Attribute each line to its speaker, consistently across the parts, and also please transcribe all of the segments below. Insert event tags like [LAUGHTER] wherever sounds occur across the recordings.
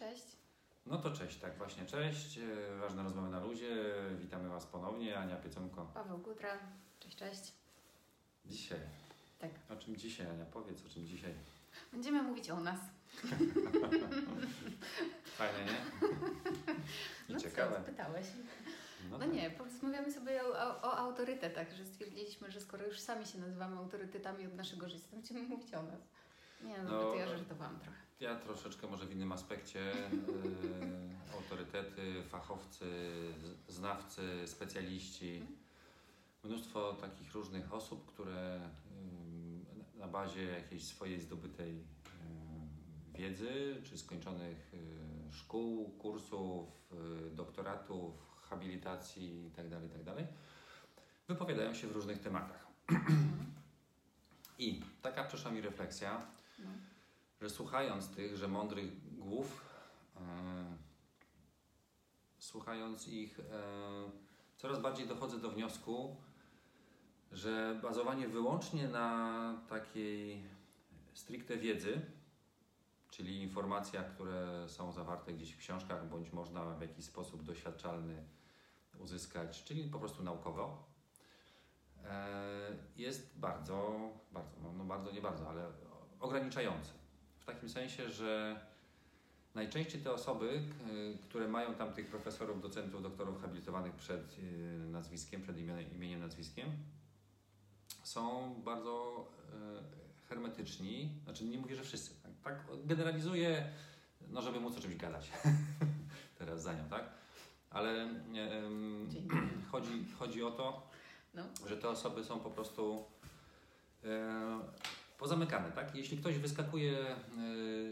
Speaker 1: cześć.
Speaker 2: No to cześć, tak właśnie, cześć. E, Ważne rozmowy na luzie. Witamy Was ponownie, Ania Pieconko.
Speaker 1: Paweł Gutra. Cześć, cześć.
Speaker 2: Dzisiaj.
Speaker 1: Tak.
Speaker 2: O czym dzisiaj, Ania? Powiedz, o czym dzisiaj.
Speaker 1: Będziemy mówić o nas. [LAUGHS]
Speaker 2: Fajne, nie? I
Speaker 1: No
Speaker 2: ciekawe.
Speaker 1: co, spytałeś.
Speaker 2: No,
Speaker 1: No
Speaker 2: tak.
Speaker 1: nie, porozmawiamy sobie o, o, o autorytetach, że stwierdziliśmy, że skoro już sami się nazywamy autorytetami od naszego życia, to będziemy mówić o nas. Nie, no,
Speaker 2: No,
Speaker 1: to ja żartowałam trochę.
Speaker 2: Ja troszeczkę może w innym aspekcie. e, autorytety, fachowcy, znawcy, specjaliści. Mnóstwo takich różnych osób, które na bazie jakiejś swojej zdobytej wiedzy, czy skończonych y, szkół, kursów, y, doktoratów, habilitacji itd., itd., wypowiadają się w różnych tematach. [CLEARS THROAT] I taka przyszła mi refleksja. Że słuchając tych, że mądrych głów, e, słuchając ich, e, coraz bardziej dochodzę do wniosku, że bazowanie wyłącznie na takiej stricte wiedzy, czyli informacjach, które są zawarte gdzieś w książkach, bądź można w jakiś sposób doświadczalny uzyskać, czyli po prostu naukowo, e, jest bardzo, bardzo, no, no bardzo, nie bardzo, ale ograniczające. W takim sensie, że najczęściej te osoby, k- które mają tam tych profesorów, docentów, doktorów habilitowanych przed y, nazwiskiem, przed imieniem, nazwiskiem, są bardzo y, hermetyczni. Znaczy, nie mówię, że wszyscy. Tak, tak generalizuję, no żeby móc o czymś gadać. [LAUGHS] Teraz za nią, tak? Ale
Speaker 1: Dzięki.
Speaker 2: chodzi, chodzi o to,
Speaker 1: No.
Speaker 2: że te osoby są po prostu e, pozamykane, tak? Jeśli ktoś wyskakuje e,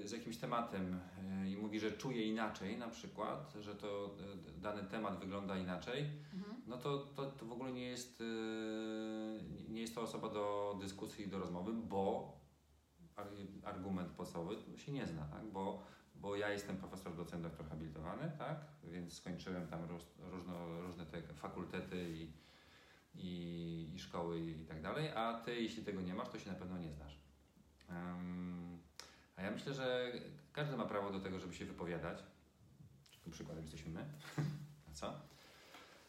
Speaker 2: z jakimś tematem e, i mówi, że czuje inaczej, na przykład, że to e, dany temat wygląda inaczej,
Speaker 1: Mhm.
Speaker 2: no to, to, to w ogóle nie jest, nie jest to osoba do dyskusji i do rozmowy, bo ar- argument podstawowy się nie zna, tak? Bo, bo ja jestem profesor, docent, doktor habilitowany, tak? Więc skończyłem tam róż, różno, różne te fakultety i, i, i szkoły i tak dalej, a ty, jeśli tego nie masz, to się na pewno nie znasz. A ja myślę, że każdy ma prawo do tego, żeby się wypowiadać. Tym przykładem jesteśmy my. [LAUGHS] Co?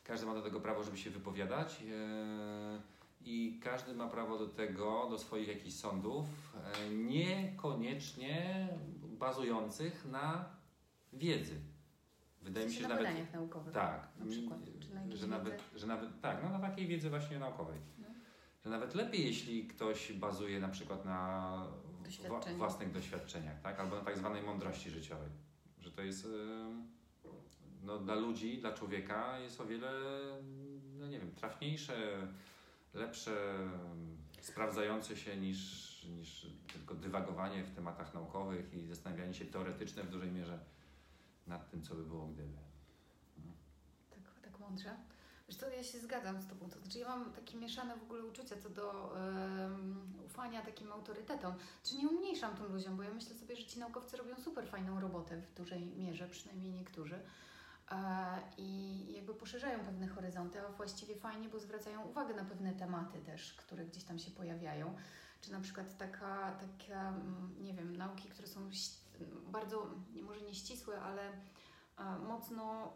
Speaker 2: Każdy ma do tego prawo, żeby się wypowiadać. e, I każdy ma prawo do tego, do swoich jakichś sądów, e, niekoniecznie bazujących na wiedzy. Wydaje mi się,
Speaker 1: na
Speaker 2: że nawet
Speaker 1: badaniach naukowych.
Speaker 2: tak,
Speaker 1: Na przykład. na
Speaker 2: że, nawet, że nawet tak, no na takiej wiedzy właśnie naukowej.
Speaker 1: No.
Speaker 2: Że nawet lepiej, jeśli ktoś bazuje na przykład na własnych doświadczeniach, tak? albo na tak zwanej mądrości życiowej. Że to jest no, dla ludzi, dla człowieka jest o wiele, no nie wiem, trafniejsze, lepsze, sprawdzające się niż, niż tylko dywagowanie w tematach naukowych i zastanawianie się teoretyczne w dużej mierze nad tym, co by było gdyby.
Speaker 1: Tak, tak mądrze. Wiesz ja się zgadzam z Tobą. To znaczy ja mam takie mieszane w ogóle uczucia co do ufania takim autorytetom. Czy nie umniejszam tym ludziom, bo ja myślę sobie, że ci naukowcy robią super fajną robotę w dużej mierze, przynajmniej niektórzy. E, I jakby poszerzają pewne horyzonty, a właściwie fajnie, bo zwracają uwagę na pewne tematy też, które gdzieś tam się pojawiają. Czy na przykład taka, taka mm, nie wiem, nauki, które są bardzo, może nie ścisłe, ale e, mocno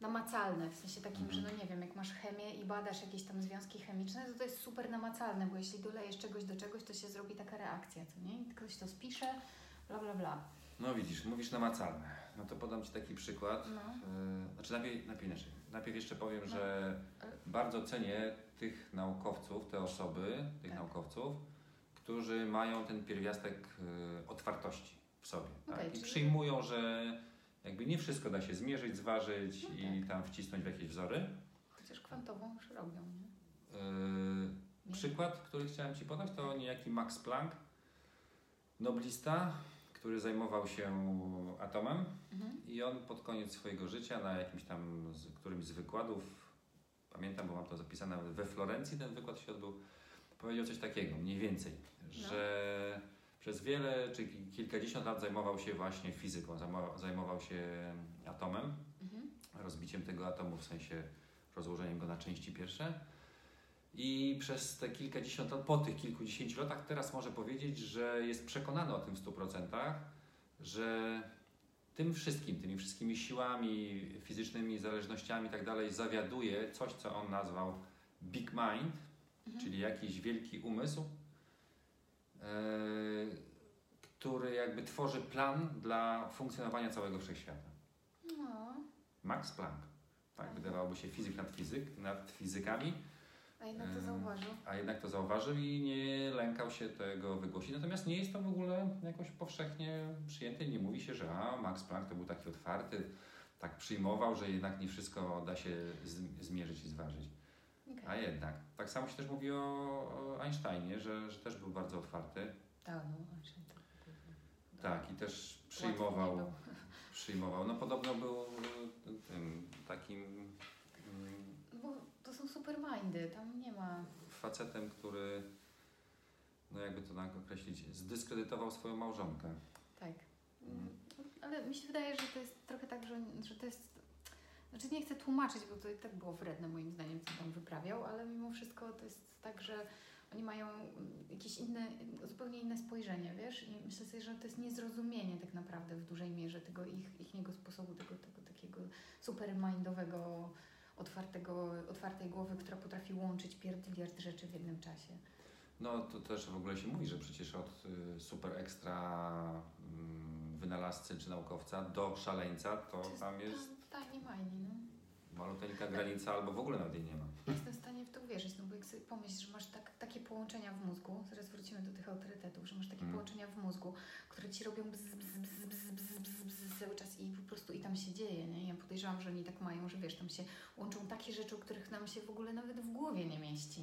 Speaker 1: namacalne, w sensie takim, że no nie wiem, jak masz chemię i badasz jakieś tam związki chemiczne, to to jest super namacalne, bo jeśli dolejesz czegoś do czegoś, to się zrobi taka reakcja, co nie? I ktoś to spisze, bla, bla, bla.
Speaker 2: No widzisz, mówisz namacalne. No to podam Ci taki przykład.
Speaker 1: No.
Speaker 2: Yy, Znaczy najpierw, najpierw inaczej. Najpierw jeszcze powiem,
Speaker 1: No.
Speaker 2: że
Speaker 1: Ale-
Speaker 2: bardzo cenię tych naukowców, te osoby, tych
Speaker 1: Tak.
Speaker 2: naukowców, którzy mają ten pierwiastek yy, otwartości w sobie.
Speaker 1: Okej,
Speaker 2: tak? I
Speaker 1: czyli-
Speaker 2: przyjmują, że jakby nie wszystko da się zmierzyć, zważyć
Speaker 1: No
Speaker 2: i
Speaker 1: tak.
Speaker 2: tam wcisnąć w jakieś wzory.
Speaker 1: Chociaż kwantową już robią, nie?
Speaker 2: Yy. Przykład, który chciałem Ci podać, to niejaki Max Planck, noblista, który zajmował się atomem
Speaker 1: Mhm.
Speaker 2: i on pod koniec swojego życia na jakimś tam z, którymś z wykładów, pamiętam, bo mam to zapisane we Florencji, ten wykład się odbył, powiedział coś takiego, mniej więcej, że przez wiele czy ki- kilkadziesiąt lat zajmował się właśnie fizyką, zajmował, się atomem,
Speaker 1: Mhm.
Speaker 2: rozbiciem tego atomu, w sensie rozłożeniem go na części pierwsze. I przez te kilkadziesiąt lat, po tych kilkudziesięciu latach, teraz może powiedzieć, że jest przekonany o tym w 100%, że tym wszystkim, tymi wszystkimi siłami fizycznymi, zależnościami i tak dalej zawiaduje coś, co on nazwał Big Mind,
Speaker 1: Mhm.
Speaker 2: czyli jakiś wielki umysł, który jakby tworzy plan dla funkcjonowania całego wszechświata.
Speaker 1: No,
Speaker 2: Max Planck. Tak, wydawałoby się fizyk nad, fizyk, nad fizykami,
Speaker 1: a jednak to
Speaker 2: Em,
Speaker 1: zauważył.
Speaker 2: a jednak to zauważył i nie lękał się tego wygłosić. Natomiast nie jest to w ogóle jakoś powszechnie przyjęte. Nie mówi się, że a, Max Planck to był taki otwarty, tak przyjmował, że jednak nie wszystko da się zmierzyć i zważyć. A jednak. Tak samo się też mówi o, Einsteinie, że, że też był bardzo otwarty.
Speaker 1: Tak, no, to-
Speaker 2: Tak, i też przyjmował, [LAUGHS] przyjmował. No podobno był y, tym takim mm,
Speaker 1: Bo to są super mindy, tam nie ma.
Speaker 2: facetem, który, no jakby to tak określić, zdyskredytował swoją małżonkę.
Speaker 1: Tak.
Speaker 2: Mm.
Speaker 1: Ale mi się wydaje, że to jest trochę tak, że, że to jest. Znaczy nie chcę tłumaczyć, bo to i tak było wredne moim zdaniem, co tam wyprawiał, ale mimo wszystko to jest tak, że oni mają jakieś inne, zupełnie inne spojrzenie, wiesz? I myślę sobie, że to jest niezrozumienie tak naprawdę w dużej mierze tego ich, ich niego sposobu, tego, tego takiego supermindowego, otwartego, otwartej głowy, która potrafi łączyć pierdyliard rzeczy w jednym czasie.
Speaker 2: No to też w ogóle się mówi, że przecież od y, super ekstra mm, wynalazcy czy naukowca do szaleńca to
Speaker 1: To jest
Speaker 2: tam jest
Speaker 1: Tam, tani majni, no.
Speaker 2: Maluteńka granica albo w ogóle nawet jej nie ma.
Speaker 1: Jestem w stanie w to uwierzyć, no bo jak sobie pomyślisz, że masz tak, takie połączenia w mózgu, zaraz wrócimy do tych autorytetów, że masz takie
Speaker 2: Mm.
Speaker 1: połączenia w mózgu, które ci robią bzz, bzz, bzz, bzz, bzz, bzz, bzz cały czas i po prostu i tam się dzieje, nie? Ja podejrzewam, że oni tak mają, że wiesz, tam się łączą takie rzeczy, o których nam się w ogóle nawet w głowie nie mieści.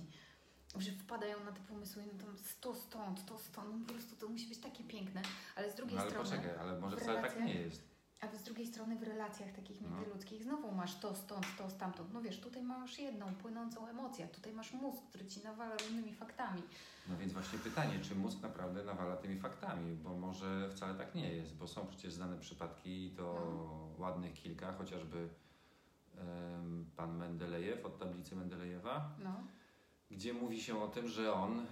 Speaker 1: Że wpadają na te pomysły, no tam to stąd, to stąd, no po prostu to musi być takie piękne, ale z drugiej
Speaker 2: No ale
Speaker 1: strony...
Speaker 2: poczekaj, ale może wcale tak nie jest.
Speaker 1: A z drugiej strony w relacjach takich
Speaker 2: No.
Speaker 1: międzyludzkich znowu masz to stąd, to stamtąd. No wiesz, tutaj masz jedną płynącą emocję, tutaj masz mózg, który ci nawala różnymi faktami.
Speaker 2: No więc właśnie pytanie, czy mózg naprawdę nawala tymi faktami, bo może wcale tak nie jest, bo są przecież znane przypadki i to ładnych kilka, chociażby em, pan Mendelejew od tablicy Mendelejewa,
Speaker 1: No,
Speaker 2: gdzie mówi się o tym, że on y,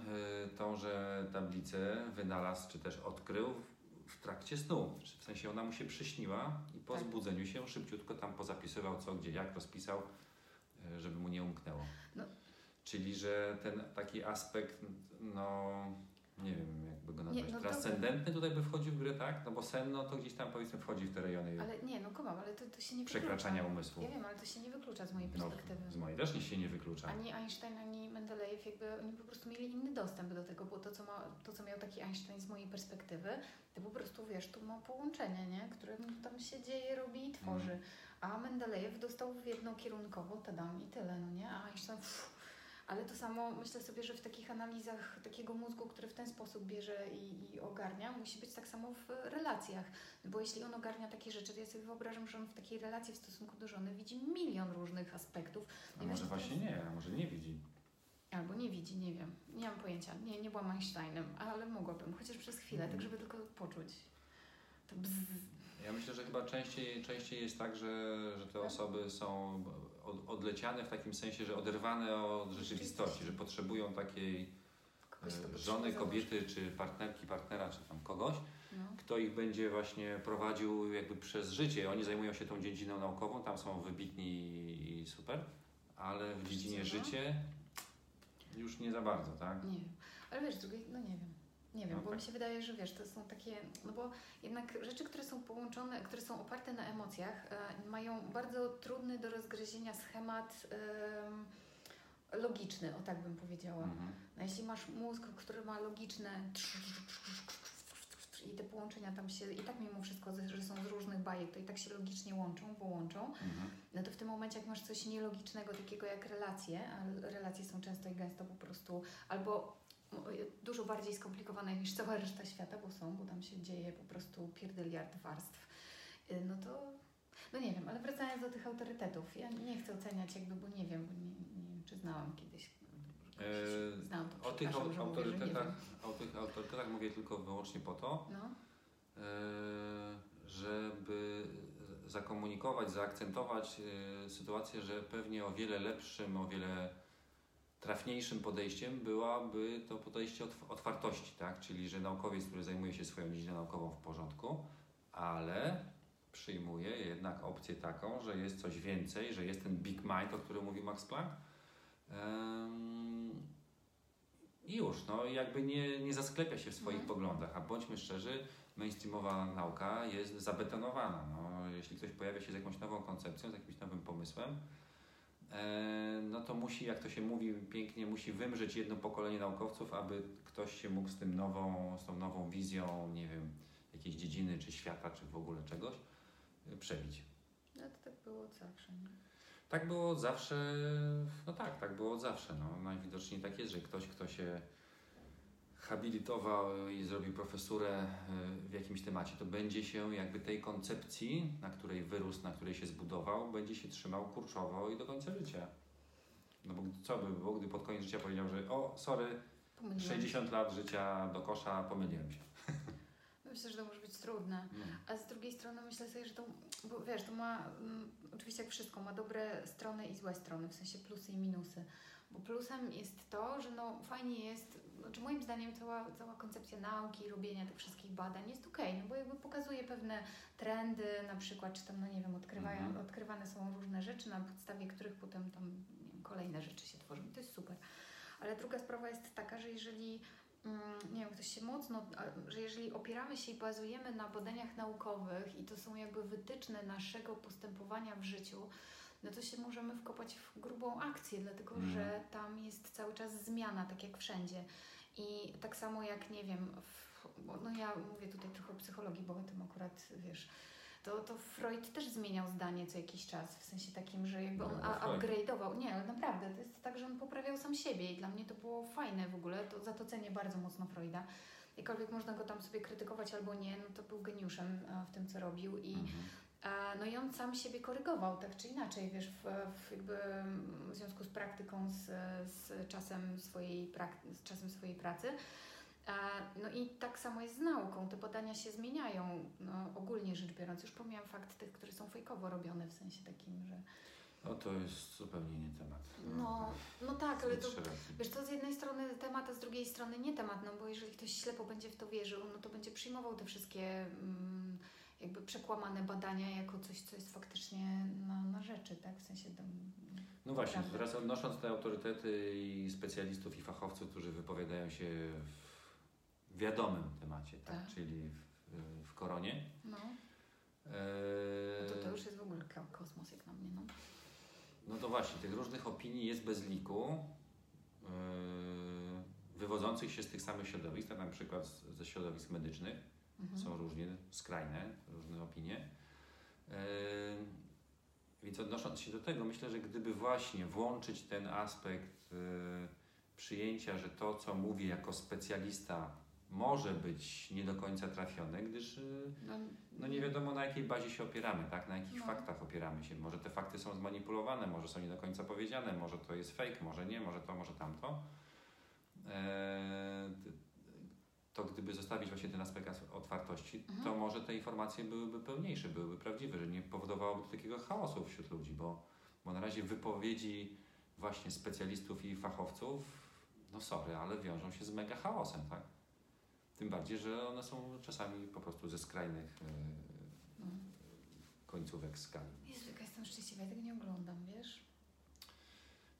Speaker 2: tąże tablicę wynalazł czy też odkrył w, trakcie snu. W sensie ona mu się przyśniła i po
Speaker 1: Tak.
Speaker 2: zbudzeniu się szybciutko tam pozapisywał co, gdzie, jak rozpisał, y, żeby mu nie umknęło.
Speaker 1: No.
Speaker 2: Czyli, że ten taki aspekt, no nie wiem jakby go nazwać,
Speaker 1: no to-
Speaker 2: transcendentny tutaj by wchodził w grę, tak? No bo sen, no to gdzieś tam powiedzmy wchodzi w te rejony
Speaker 1: ale nie, no komam, ale to, to się nie
Speaker 2: przekraczania
Speaker 1: wyklucza.
Speaker 2: umysłu.
Speaker 1: Ja wiem, ale to się nie wyklucza z mojej
Speaker 2: No,
Speaker 1: perspektywy.
Speaker 2: z mojej też nie się nie wyklucza.
Speaker 1: Ani Einstein, ani Mendelejew, jakby oni po prostu mieli inny dostęp do tego, bo to co, ma, to, co miał taki Einstein z mojej perspektywy, to po prostu, wiesz, tu ma połączenie, nie? które tam się dzieje, robi i tworzy.
Speaker 2: Mm.
Speaker 1: A Mendelejew dostał w jednokierunkowo, tadam i tyle, no nie? A Einstein, pff, ale to samo myślę sobie, że w takich analizach takiego mózgu, który w ten sposób bierze i, i ogarnia, musi być tak samo w relacjach. Bo jeśli on ogarnia takie rzeczy, to ja sobie wyobrażam, że on w takiej relacji w stosunku do żony widzi milion różnych aspektów.
Speaker 2: A
Speaker 1: I
Speaker 2: może właśnie nie, a może nie widzi.
Speaker 1: Albo nie widzi, nie wiem. Nie mam pojęcia. Nie, nie byłam Einsteinem, ale mogłabym, chociaż przez chwilę,
Speaker 2: Mhm.
Speaker 1: tak żeby tylko poczuć. To bzz.
Speaker 2: Ja myślę, że chyba częściej, częściej jest tak, że, że te osoby są od, odleciane w takim sensie, że oderwane od rzeczywistości, że potrzebują takiej e, żony, kobiety, czy partnerki, partnera, czy tam kogoś,
Speaker 1: No.
Speaker 2: kto ich będzie właśnie prowadził jakby przez życie. Oni zajmują się tą dziedziną naukową, tam są wybitni i super, ale w dziedzinie życie już nie za bardzo, tak?
Speaker 1: Nie wiem. Ale wiesz, drugiej, no nie wiem. Nie wiem,
Speaker 2: No
Speaker 1: bo
Speaker 2: tak.
Speaker 1: mi się wydaje, że wiesz, to są takie, no bo jednak rzeczy, które są połączone, które są oparte na emocjach, e, mają bardzo trudny do rozgryzienia schemat em, logiczny, o tak bym powiedziała.
Speaker 2: Mhm.
Speaker 1: No jeśli masz mózg, który ma logiczne i te połączenia tam się, i tak mimo wszystko, że są z różnych bajek, to i tak się logicznie łączą, połączą,
Speaker 2: Mhm.
Speaker 1: no to w tym momencie, jak masz coś nielogicznego, takiego jak relacje, a relacje są często i gęsto po prostu albo dużo bardziej skomplikowane niż cała reszta świata, bo są, bo tam się dzieje po prostu pierdyliard warstw, y, no to, no nie wiem, ale wracając do tych autorytetów, ja nie chcę oceniać jakby, bo nie wiem, bo nie, nie wiem, czy znałam kiedyś.
Speaker 2: E,
Speaker 1: Znałam to,
Speaker 2: O tych
Speaker 1: mówię,
Speaker 2: autorytetach,
Speaker 1: wiem.
Speaker 2: o tych autorytetach mówię tylko wyłącznie po to,
Speaker 1: No,
Speaker 2: e, żeby zakomunikować, zaakcentować e, sytuację, że pewnie o wiele lepszym, o wiele trafniejszym podejściem byłaby to podejście otw- otwartości, tak? Czyli, że naukowiec, który zajmuje się swoją dziedziną naukową w porządku, ale przyjmuje jednak opcję taką, że jest coś więcej, że jest ten big mind, o którym mówi Max Planck. I już, no jakby nie, nie zasklepia się w swoich
Speaker 1: Mhm.
Speaker 2: poglądach, a bądźmy szczerzy, mainstreamowa nauka jest zabetonowana. No, jeśli ktoś pojawia się z jakąś nową koncepcją, z jakimś nowym pomysłem, no to musi, jak to się mówi pięknie, musi wymrzeć jedno pokolenie naukowców, aby ktoś się mógł z tym nową, z tą nową wizją, nie wiem, jakiejś dziedziny, czy świata, czy w ogóle czegoś e, przebić.
Speaker 1: No to tak było od zawsze. Nie?
Speaker 2: Tak było od zawsze, no tak, tak było od zawsze. No. Najwidoczniej tak jest, że ktoś, kto się habilitował i zrobił profesurę y, w jakimś temacie, to będzie się jakby tej koncepcji, na której wyrósł, na której się zbudował, będzie się trzymał kurczowo i do końca życia. No bo co by było, gdy pod koniec życia powiedział, że o, sorry,
Speaker 1: Pomyliłam.
Speaker 2: 60 lat życia do kosza, pomyliłem się. [LAUGHS]
Speaker 1: Myślę, że to może być trudne.
Speaker 2: No.
Speaker 1: A z drugiej strony myślę sobie, że to, bo wiesz, to ma, mm, oczywiście jak wszystko, ma dobre strony i złe strony, w sensie plusy i minusy. Bo plusem jest to, że no fajnie jest, znaczy moim zdaniem cała, cała koncepcja nauki, robienia tych wszystkich badań jest okej, no bo jakby pokazuje pewne trendy, na przykład, czy tam, no nie wiem, odkrywają,
Speaker 2: Mhm.
Speaker 1: odkrywane są różne rzeczy, na podstawie których potem tam, wiem, kolejne rzeczy się tworzą. To jest super. Ale druga sprawa jest taka, że jeżeli mm, nie wiem, ktoś się mocno, że jeżeli opieramy się i bazujemy na badaniach naukowych i to są jakby wytyczne naszego postępowania w życiu, no to się możemy wkopać w grubą akcję, dlatego
Speaker 2: Mhm.
Speaker 1: że tam jest cały czas zmiana, tak jak wszędzie. I tak samo jak, nie wiem, w, no ja mówię tutaj trochę o psychologii, bo o tym akurat, wiesz, to, to Freud też zmieniał zdanie co jakiś czas, w sensie takim, że jakby on
Speaker 2: No, Freud.
Speaker 1: upgrade'ował. Nie, ale naprawdę, to jest tak, że on poprawiał sam siebie i dla mnie to było fajne w ogóle, to za to cenię bardzo mocno Freuda. Jakkolwiek można go tam sobie krytykować albo nie, no to był geniuszem e, w tym, co robił i
Speaker 2: Mhm.
Speaker 1: E, No i on sam siebie korygował, tak czy inaczej, wiesz, w, w, jakby w związku z praktyką, z, z, czasem swojej prak- z czasem swojej pracy. E, No i tak samo jest z nauką. Te badania się zmieniają, no, ogólnie rzecz biorąc. Już pomijam fakt tych, które są fejkowo robione, w sensie takim, że...
Speaker 2: No to jest zupełnie nie temat.
Speaker 1: No, no tak, ale to... Wiesz, to z jednej strony temat, a z drugiej strony nie temat, no bo jeżeli ktoś ślepo będzie w to wierzył, no to będzie przyjmował te wszystkie mm, jakby przekłamane badania jako coś, co jest faktycznie na, na rzeczy, tak? W sensie tam...
Speaker 2: No właśnie,
Speaker 1: Prawda.
Speaker 2: teraz odnosząc te autorytety i specjalistów i fachowców, którzy wypowiadają się w wiadomym temacie, tak?
Speaker 1: Tak.
Speaker 2: czyli w, w koronie.
Speaker 1: No, no to to już jest w ogóle ko- kosmos jak na mnie, no.
Speaker 2: No to właśnie, tych różnych opinii jest bez liku, eee, wywodzących się z tych samych środowisk, tak na przykład ze środowisk medycznych.
Speaker 1: Mhm.
Speaker 2: Są różnie, skrajne, różne opinie. Eee, Więc odnosząc się do tego, myślę, że gdyby właśnie włączyć ten aspekt e, przyjęcia, że to, co mówię jako specjalista, może być nie do końca trafione, gdyż e,
Speaker 1: No,
Speaker 2: no nie wiadomo na jakiej bazie się opieramy, tak? na jakich
Speaker 1: No.
Speaker 2: faktach opieramy się. Może te fakty są zmanipulowane, może są nie do końca powiedziane, może to jest fake, może nie, może to, może tamto. Eee, to gdyby zostawić właśnie ten aspekt as- otwartości,
Speaker 1: Mhm.
Speaker 2: to może te informacje byłyby pełniejsze, byłyby prawdziwe, że nie powodowałoby takiego chaosu wśród ludzi, bo, bo na razie wypowiedzi właśnie specjalistów i fachowców, no sorry, ale wiążą się z mega chaosem, tak? Tym bardziej, że one są czasami po prostu ze skrajnych e,
Speaker 1: no.
Speaker 2: końcówek skali.
Speaker 1: Jezu, jaka jestem szczęśliwa, ja tego nie oglądam, wiesz?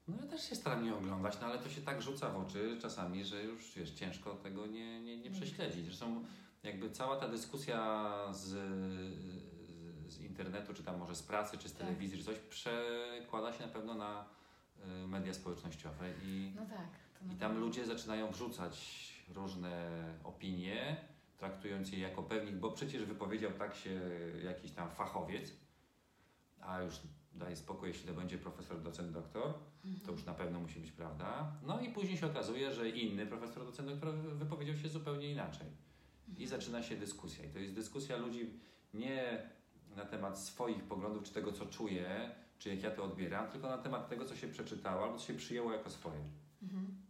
Speaker 2: No ja też się staram nie oglądać, no ale to się tak rzuca w oczy czasami, że już wiesz, ciężko tego nie, nie, nie prześledzić. Zresztą jakby cała ta dyskusja z, z internetu, czy tam może z pracy, czy z
Speaker 1: Tak.
Speaker 2: telewizji, czy coś, przekłada się na pewno na y, media społecznościowe i,
Speaker 1: No tak.
Speaker 2: I tam ludzie zaczynają wrzucać różne opinie, traktując je jako pewnik, bo przecież wypowiedział tak się jakiś tam fachowiec, a już daj spokój, jeśli to będzie profesor, docent, doktor, to już na pewno musi być prawda. No i później się okazuje, że inny profesor, docent, doktor wy- wypowiedział się zupełnie inaczej. I zaczyna się dyskusja. I to jest dyskusja ludzi nie na temat swoich poglądów, czy tego, co czuję, czy jak ja to odbieram, tylko na temat tego, co się przeczytało, albo co się przyjęło jako swoje.
Speaker 1: Mhm.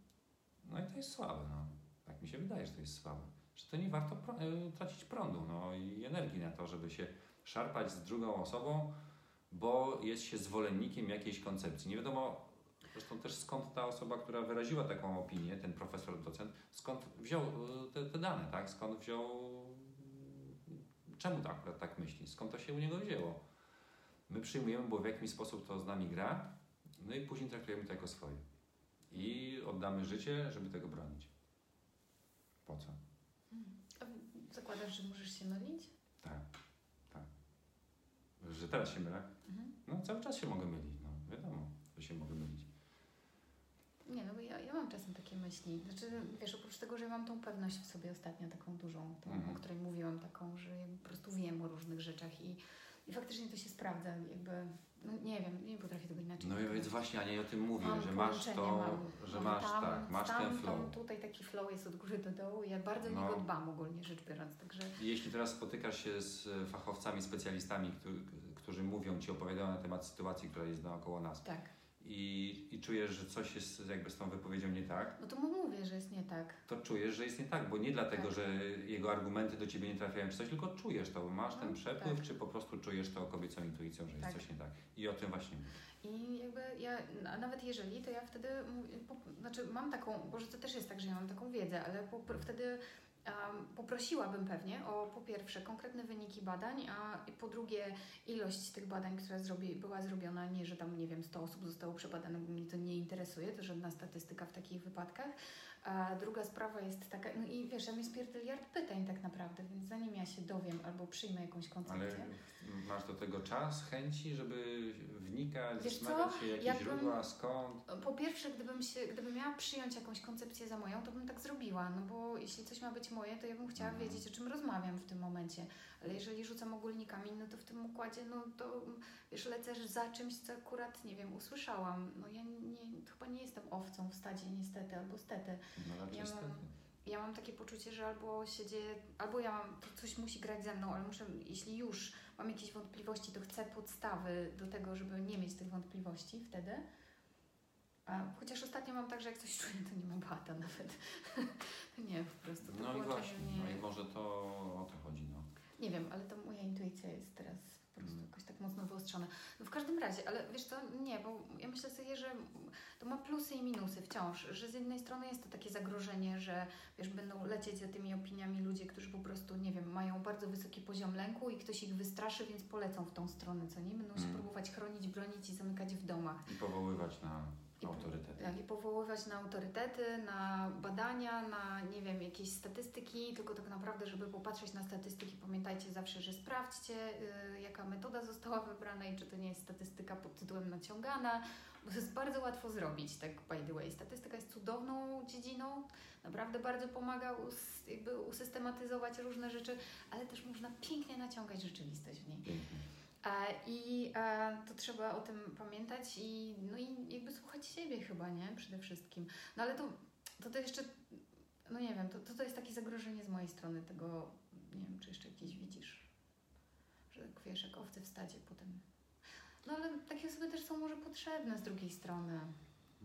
Speaker 2: No i to jest słabe. No. Tak mi się wydaje, że to jest słabe. Że to nie warto pro- y, tracić prądu no, i energii na to, żeby się szarpać z drugą osobą, bo jest się zwolennikiem jakiejś koncepcji. Nie wiadomo zresztą też skąd ta osoba, która wyraziła taką opinię, ten profesor, docent, skąd wziął y, te, te dane, tak? Skąd wziął, czemu tak, akurat tak myśli, skąd to się u niego wzięło. My przyjmujemy, bo w jakiś sposób to z nami gra, no i później traktujemy to jako swoje. I oddamy życie, żeby tego bronić. Po co?
Speaker 1: A zakładasz, że możesz się mylić?
Speaker 2: Tak. Że teraz się mylę?
Speaker 1: Mhm.
Speaker 2: No cały czas się mogę mylić, no wiadomo, że się mogę mylić.
Speaker 1: Nie, no bo ja, ja mam czasem takie myśli. Znaczy, wiesz, oprócz tego, że ja mam tą pewność w sobie ostatnio, taką dużą, tą,
Speaker 2: Mhm.
Speaker 1: o której mówiłam, taką, że ja po prostu wiem o różnych rzeczach i, i faktycznie to się sprawdza, jakby, no nie wiem, nie potrafię tego inaczej
Speaker 2: No i więc właśnie, Ania, o tym mówię,
Speaker 1: Mam
Speaker 2: że masz to,
Speaker 1: mam,
Speaker 2: że masz
Speaker 1: tam,
Speaker 2: tak, masz
Speaker 1: tam,
Speaker 2: ten flow.
Speaker 1: Tam, tutaj taki flow jest od góry do dołu i ja bardzo
Speaker 2: No.
Speaker 1: niego dbam ogólnie rzecz biorąc, także
Speaker 2: Jeśli teraz spotykasz się z fachowcami, specjalistami, którzy, którzy mówią Ci, opowiadają na temat sytuacji, która jest naokoło nas
Speaker 1: tak.
Speaker 2: I, i czujesz, że coś jest jakby z tą wypowiedzią nie tak,
Speaker 1: No to mu mówię, że jest nie tak.
Speaker 2: to czujesz, że jest nie tak, bo nie dlatego,
Speaker 1: Tak.
Speaker 2: że jego argumenty do Ciebie nie trafiają czy coś, tylko czujesz to, masz ten
Speaker 1: No,
Speaker 2: przepływ,
Speaker 1: tak.
Speaker 2: czy po prostu czujesz to kobiecą intuicją, że jest
Speaker 1: Tak.
Speaker 2: coś nie tak. I o tym właśnie mówię.
Speaker 1: I jakby ja, a nawet jeżeli, to ja wtedy, mówię- po, znaczy mam taką, może to też jest tak, że ja mam taką wiedzę, ale po, wtedy poprosiłabym pewnie o po pierwsze konkretne wyniki badań, a po drugie ilość tych badań, która zrobi, była zrobiona, nie, że tam, nie wiem, 100 osób zostało przebadane, bo mnie to nie interesuje, to żadna statystyka w takich wypadkach. A druga sprawa jest taka, no i wiesz, tam jest pierdyliard pytań tak naprawdę, więc zanim ja się dowiem albo przyjmę jakąś koncepcję,
Speaker 2: Ale masz do tego czas, chęci, żeby wnikać,
Speaker 1: Wiesz co?
Speaker 2: zastanawiać się, jakie
Speaker 1: Jakbym-
Speaker 2: źródła, skąd.
Speaker 1: Po pierwsze, gdybym, się, gdybym miała przyjąć jakąś koncepcję za moją, to bym tak zrobiła, no bo jeśli coś ma być moje, to ja bym chciała
Speaker 2: Mhm.
Speaker 1: wiedzieć, o czym rozmawiam w tym momencie. Ale jeżeli rzucam ogólnikami, no to w tym układzie, no to wiesz, lecę za czymś, co akurat, nie wiem, usłyszałam. No ja nie, owcą w stadzie, niestety, albo stety.
Speaker 2: No raczej
Speaker 1: Ja mam-
Speaker 2: stety.
Speaker 1: Ja mam takie poczucie, że albo się dzieje, albo ja mam, to coś musi grać ze mną, ale muszę, jeśli już mam jakieś wątpliwości, to chcę podstawy do tego, żeby nie mieć tych wątpliwości wtedy. A, chociaż ostatnio mam tak, że jak coś czuję, to nie mam bata nawet. [LAUGHS] nie, po prostu. To
Speaker 2: No i właśnie, no i może to o to chodzi, no.
Speaker 1: Nie wiem, ale to moja intuicja jest teraz po prostu
Speaker 2: Mm.
Speaker 1: jakoś tak mocno wyostrzona. No w każdym razie, ale wiesz co, nie, bo ja myślę sobie, że to ma plusy i minusy wciąż, że z jednej strony jest to takie zagrożenie, że wiesz, będą lecieć za tymi opiniami ludzie, którzy po prostu, nie wiem, mają bardzo wysoki poziom lęku i ktoś ich wystraszy, więc polecą w tą stronę, co nie? Będą się
Speaker 2: Mm.
Speaker 1: próbować chronić, bronić i zamykać w domach.
Speaker 2: I powoływać na
Speaker 1: I
Speaker 2: autorytety.
Speaker 1: Tak, i powoływać na autorytety, na badania, na nie wiem, jakieś statystyki, tylko tak naprawdę, żeby popatrzeć na statystyki, pamiętajcie zawsze, że sprawdźcie, y, jaka metoda została wybrana i czy to nie jest statystyka pod tytułem naciągana, bo to jest bardzo łatwo zrobić, tak by the way. Statystyka jest cudowną dziedziną, naprawdę bardzo pomaga us, jakby usystematyzować różne rzeczy, ale też można pięknie naciągać rzeczywistość w niej.
Speaker 2: Pięknie.
Speaker 1: E, I e, to trzeba o tym pamiętać i, no i jakby słuchać siebie chyba, nie? Przede wszystkim. No ale to, to, to jeszcze, no nie wiem, to, to, to jest takie zagrożenie z mojej strony tego, nie wiem, czy jeszcze jakieś widzisz, że tak wiesz, jak owce w stadzie potem. No ale takie osoby też są może potrzebne z drugiej strony.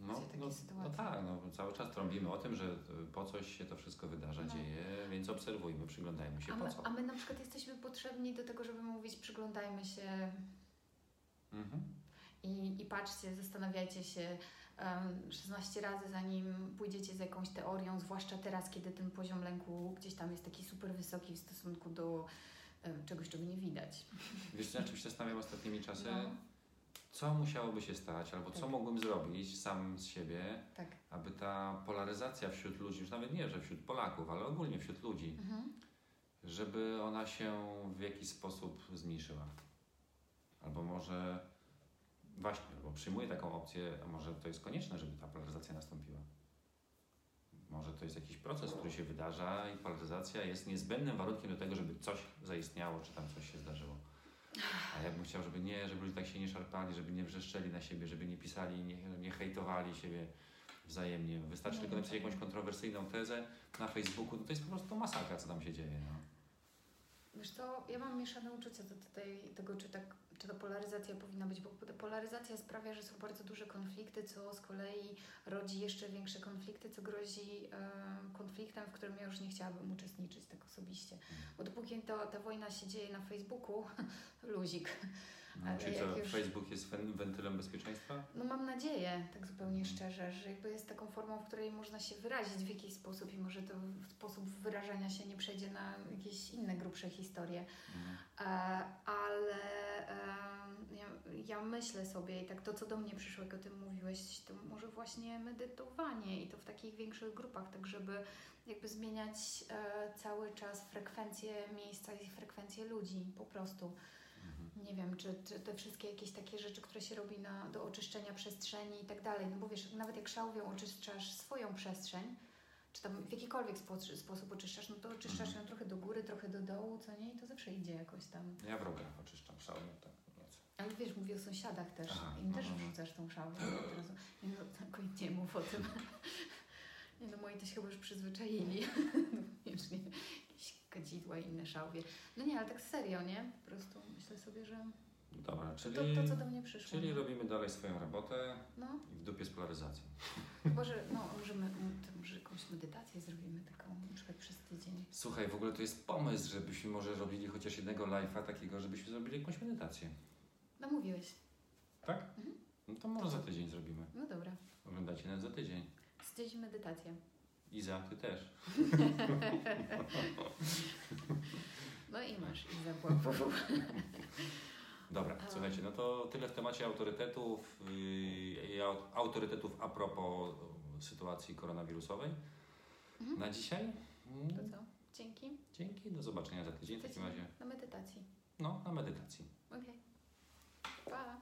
Speaker 2: No, no, no tak, no, cały czas trąbimy o tym, że y, po coś się to wszystko wydarza,
Speaker 1: No.
Speaker 2: dzieje, więc obserwujmy, przyglądajmy się
Speaker 1: A
Speaker 2: po
Speaker 1: my,
Speaker 2: co.
Speaker 1: a my na przykład jesteśmy potrzebni do tego, żeby mówić, przyglądajmy się
Speaker 2: Mhm.
Speaker 1: I, I patrzcie, zastanawiajcie się um, 16 razy, zanim pójdziecie z jakąś teorią, zwłaszcza teraz, kiedy ten poziom lęku gdzieś tam jest taki super wysoki w stosunku do um, czegoś, czego nie widać.
Speaker 2: Wiesz, na czym się zastanawiam ostatnimi czasy?
Speaker 1: No,
Speaker 2: Co musiałoby się stać, albo co
Speaker 1: Tak.
Speaker 2: mógłbym zrobić sam z siebie,
Speaker 1: tak.
Speaker 2: aby ta polaryzacja wśród ludzi, już nawet nie, że wśród Polaków, ale ogólnie wśród ludzi,
Speaker 1: Mhm.
Speaker 2: żeby ona się w jakiś sposób zmniejszyła. Albo może właśnie, bo przyjmuję taką opcję, a może to jest konieczne, żeby ta polaryzacja nastąpiła. Może to jest jakiś proces, który się wydarza i polaryzacja jest niezbędnym warunkiem do tego, żeby coś zaistniało, czy tam coś się zdarzyło. A ja bym chciał, żeby nie, żeby ludzie tak się nie szarpali, żeby nie wrzeszczeli na siebie, żeby nie pisali, nie, nie hejtowali siebie wzajemnie. Wystarczy
Speaker 1: Nie
Speaker 2: tylko
Speaker 1: wiem,
Speaker 2: napisać jakąś kontrowersyjną tezę na Facebooku, no to jest po prostu masakra, co tam się dzieje. No.
Speaker 1: Wiesz co, ja mam mieszane uczucia do tej, tego, czy tak, czy ta polaryzacja powinna być, bo polaryzacja sprawia, że są bardzo duże konflikty, co z kolei rodzi jeszcze większe konflikty, co grozi e, konfliktem, w którym ja już nie chciałabym uczestniczyć tak osobiście. Bo dopóki to, ta wojna się dzieje na Facebooku, [LAUGHS] luzik.
Speaker 2: No,
Speaker 1: Ale
Speaker 2: czyli co,
Speaker 1: już-
Speaker 2: Facebook jest wen- wentylem bezpieczeństwa?
Speaker 1: No mam nadzieję, tak zupełnie szczerze, że jakby jest taką formą, w której można się wyrazić w jakiś sposób i może to sposób wyrażania się nie przejdzie na jakieś inne grubsze historie.
Speaker 2: Mhm.
Speaker 1: E, ale ja, ja myślę sobie i tak to, co do mnie przyszło, jak o tym mówiłeś, to może właśnie medytowanie i to w takich większych grupach, tak żeby jakby zmieniać e, cały czas frekwencję miejsca i frekwencję ludzi po prostu.
Speaker 2: Mhm.
Speaker 1: Nie wiem, czy, czy te wszystkie jakieś takie rzeczy, które się robi na, do oczyszczenia przestrzeni i tak dalej, no bo wiesz, nawet jak szałwią oczyszczasz swoją przestrzeń, czy tam w jakikolwiek spo, sposób oczyszczasz, no to oczyszczasz ją trochę do góry, trochę do dołu, co nie? I to zawsze idzie jakoś tam.
Speaker 2: Ja w rogach oczyszczam szałnię, tak.
Speaker 1: Ale wiesz, mówię o sąsiadach też.
Speaker 2: Aha,
Speaker 1: Im
Speaker 2: no,
Speaker 1: też wrzucasz tą szałwię. [GASPS] Nie, no, nie mów o tym. [LAUGHS] Nie no, moi to się chyba już przyzwyczaili. [LAUGHS] No, Wiecznie jakieś kadzidła i inne szałwie. No nie, ale tak serio, nie? Po prostu myślę sobie, że
Speaker 2: Dobra, czyli,
Speaker 1: to, to co do mnie przyszło.
Speaker 2: czyli
Speaker 1: no.
Speaker 2: robimy dalej swoją robotę
Speaker 1: No,
Speaker 2: i w dupie z polaryzacją. [LAUGHS]
Speaker 1: chyba, że no, możemy, może jakąś medytację zrobimy taką, na przykład przez tydzień.
Speaker 2: Słuchaj, w ogóle to jest pomysł, żebyśmy może robili chociaż jednego live'a takiego, żebyśmy zrobili jakąś medytację.
Speaker 1: No mówiłeś.
Speaker 2: Tak?
Speaker 1: Mhm.
Speaker 2: No to może za tydzień zrobimy.
Speaker 1: No dobra.
Speaker 2: Oglądacie nas za tydzień.
Speaker 1: Z tydzień medytację.
Speaker 2: Iza, ty też. [LAUGHS]
Speaker 1: No i masz i zabłapów. [LAUGHS]
Speaker 2: Dobra, słuchajcie, no to tyle w temacie autorytetów yy, autorytetów a propos yy, sytuacji koronawirusowej.
Speaker 1: Mhm.
Speaker 2: Na dzisiaj. Mm,
Speaker 1: To co? Dzięki.
Speaker 2: Dzięki, do zobaczenia za tydzień w takim razie.
Speaker 1: na medytacji.
Speaker 2: No, na medytacji.
Speaker 1: Okej. Pa.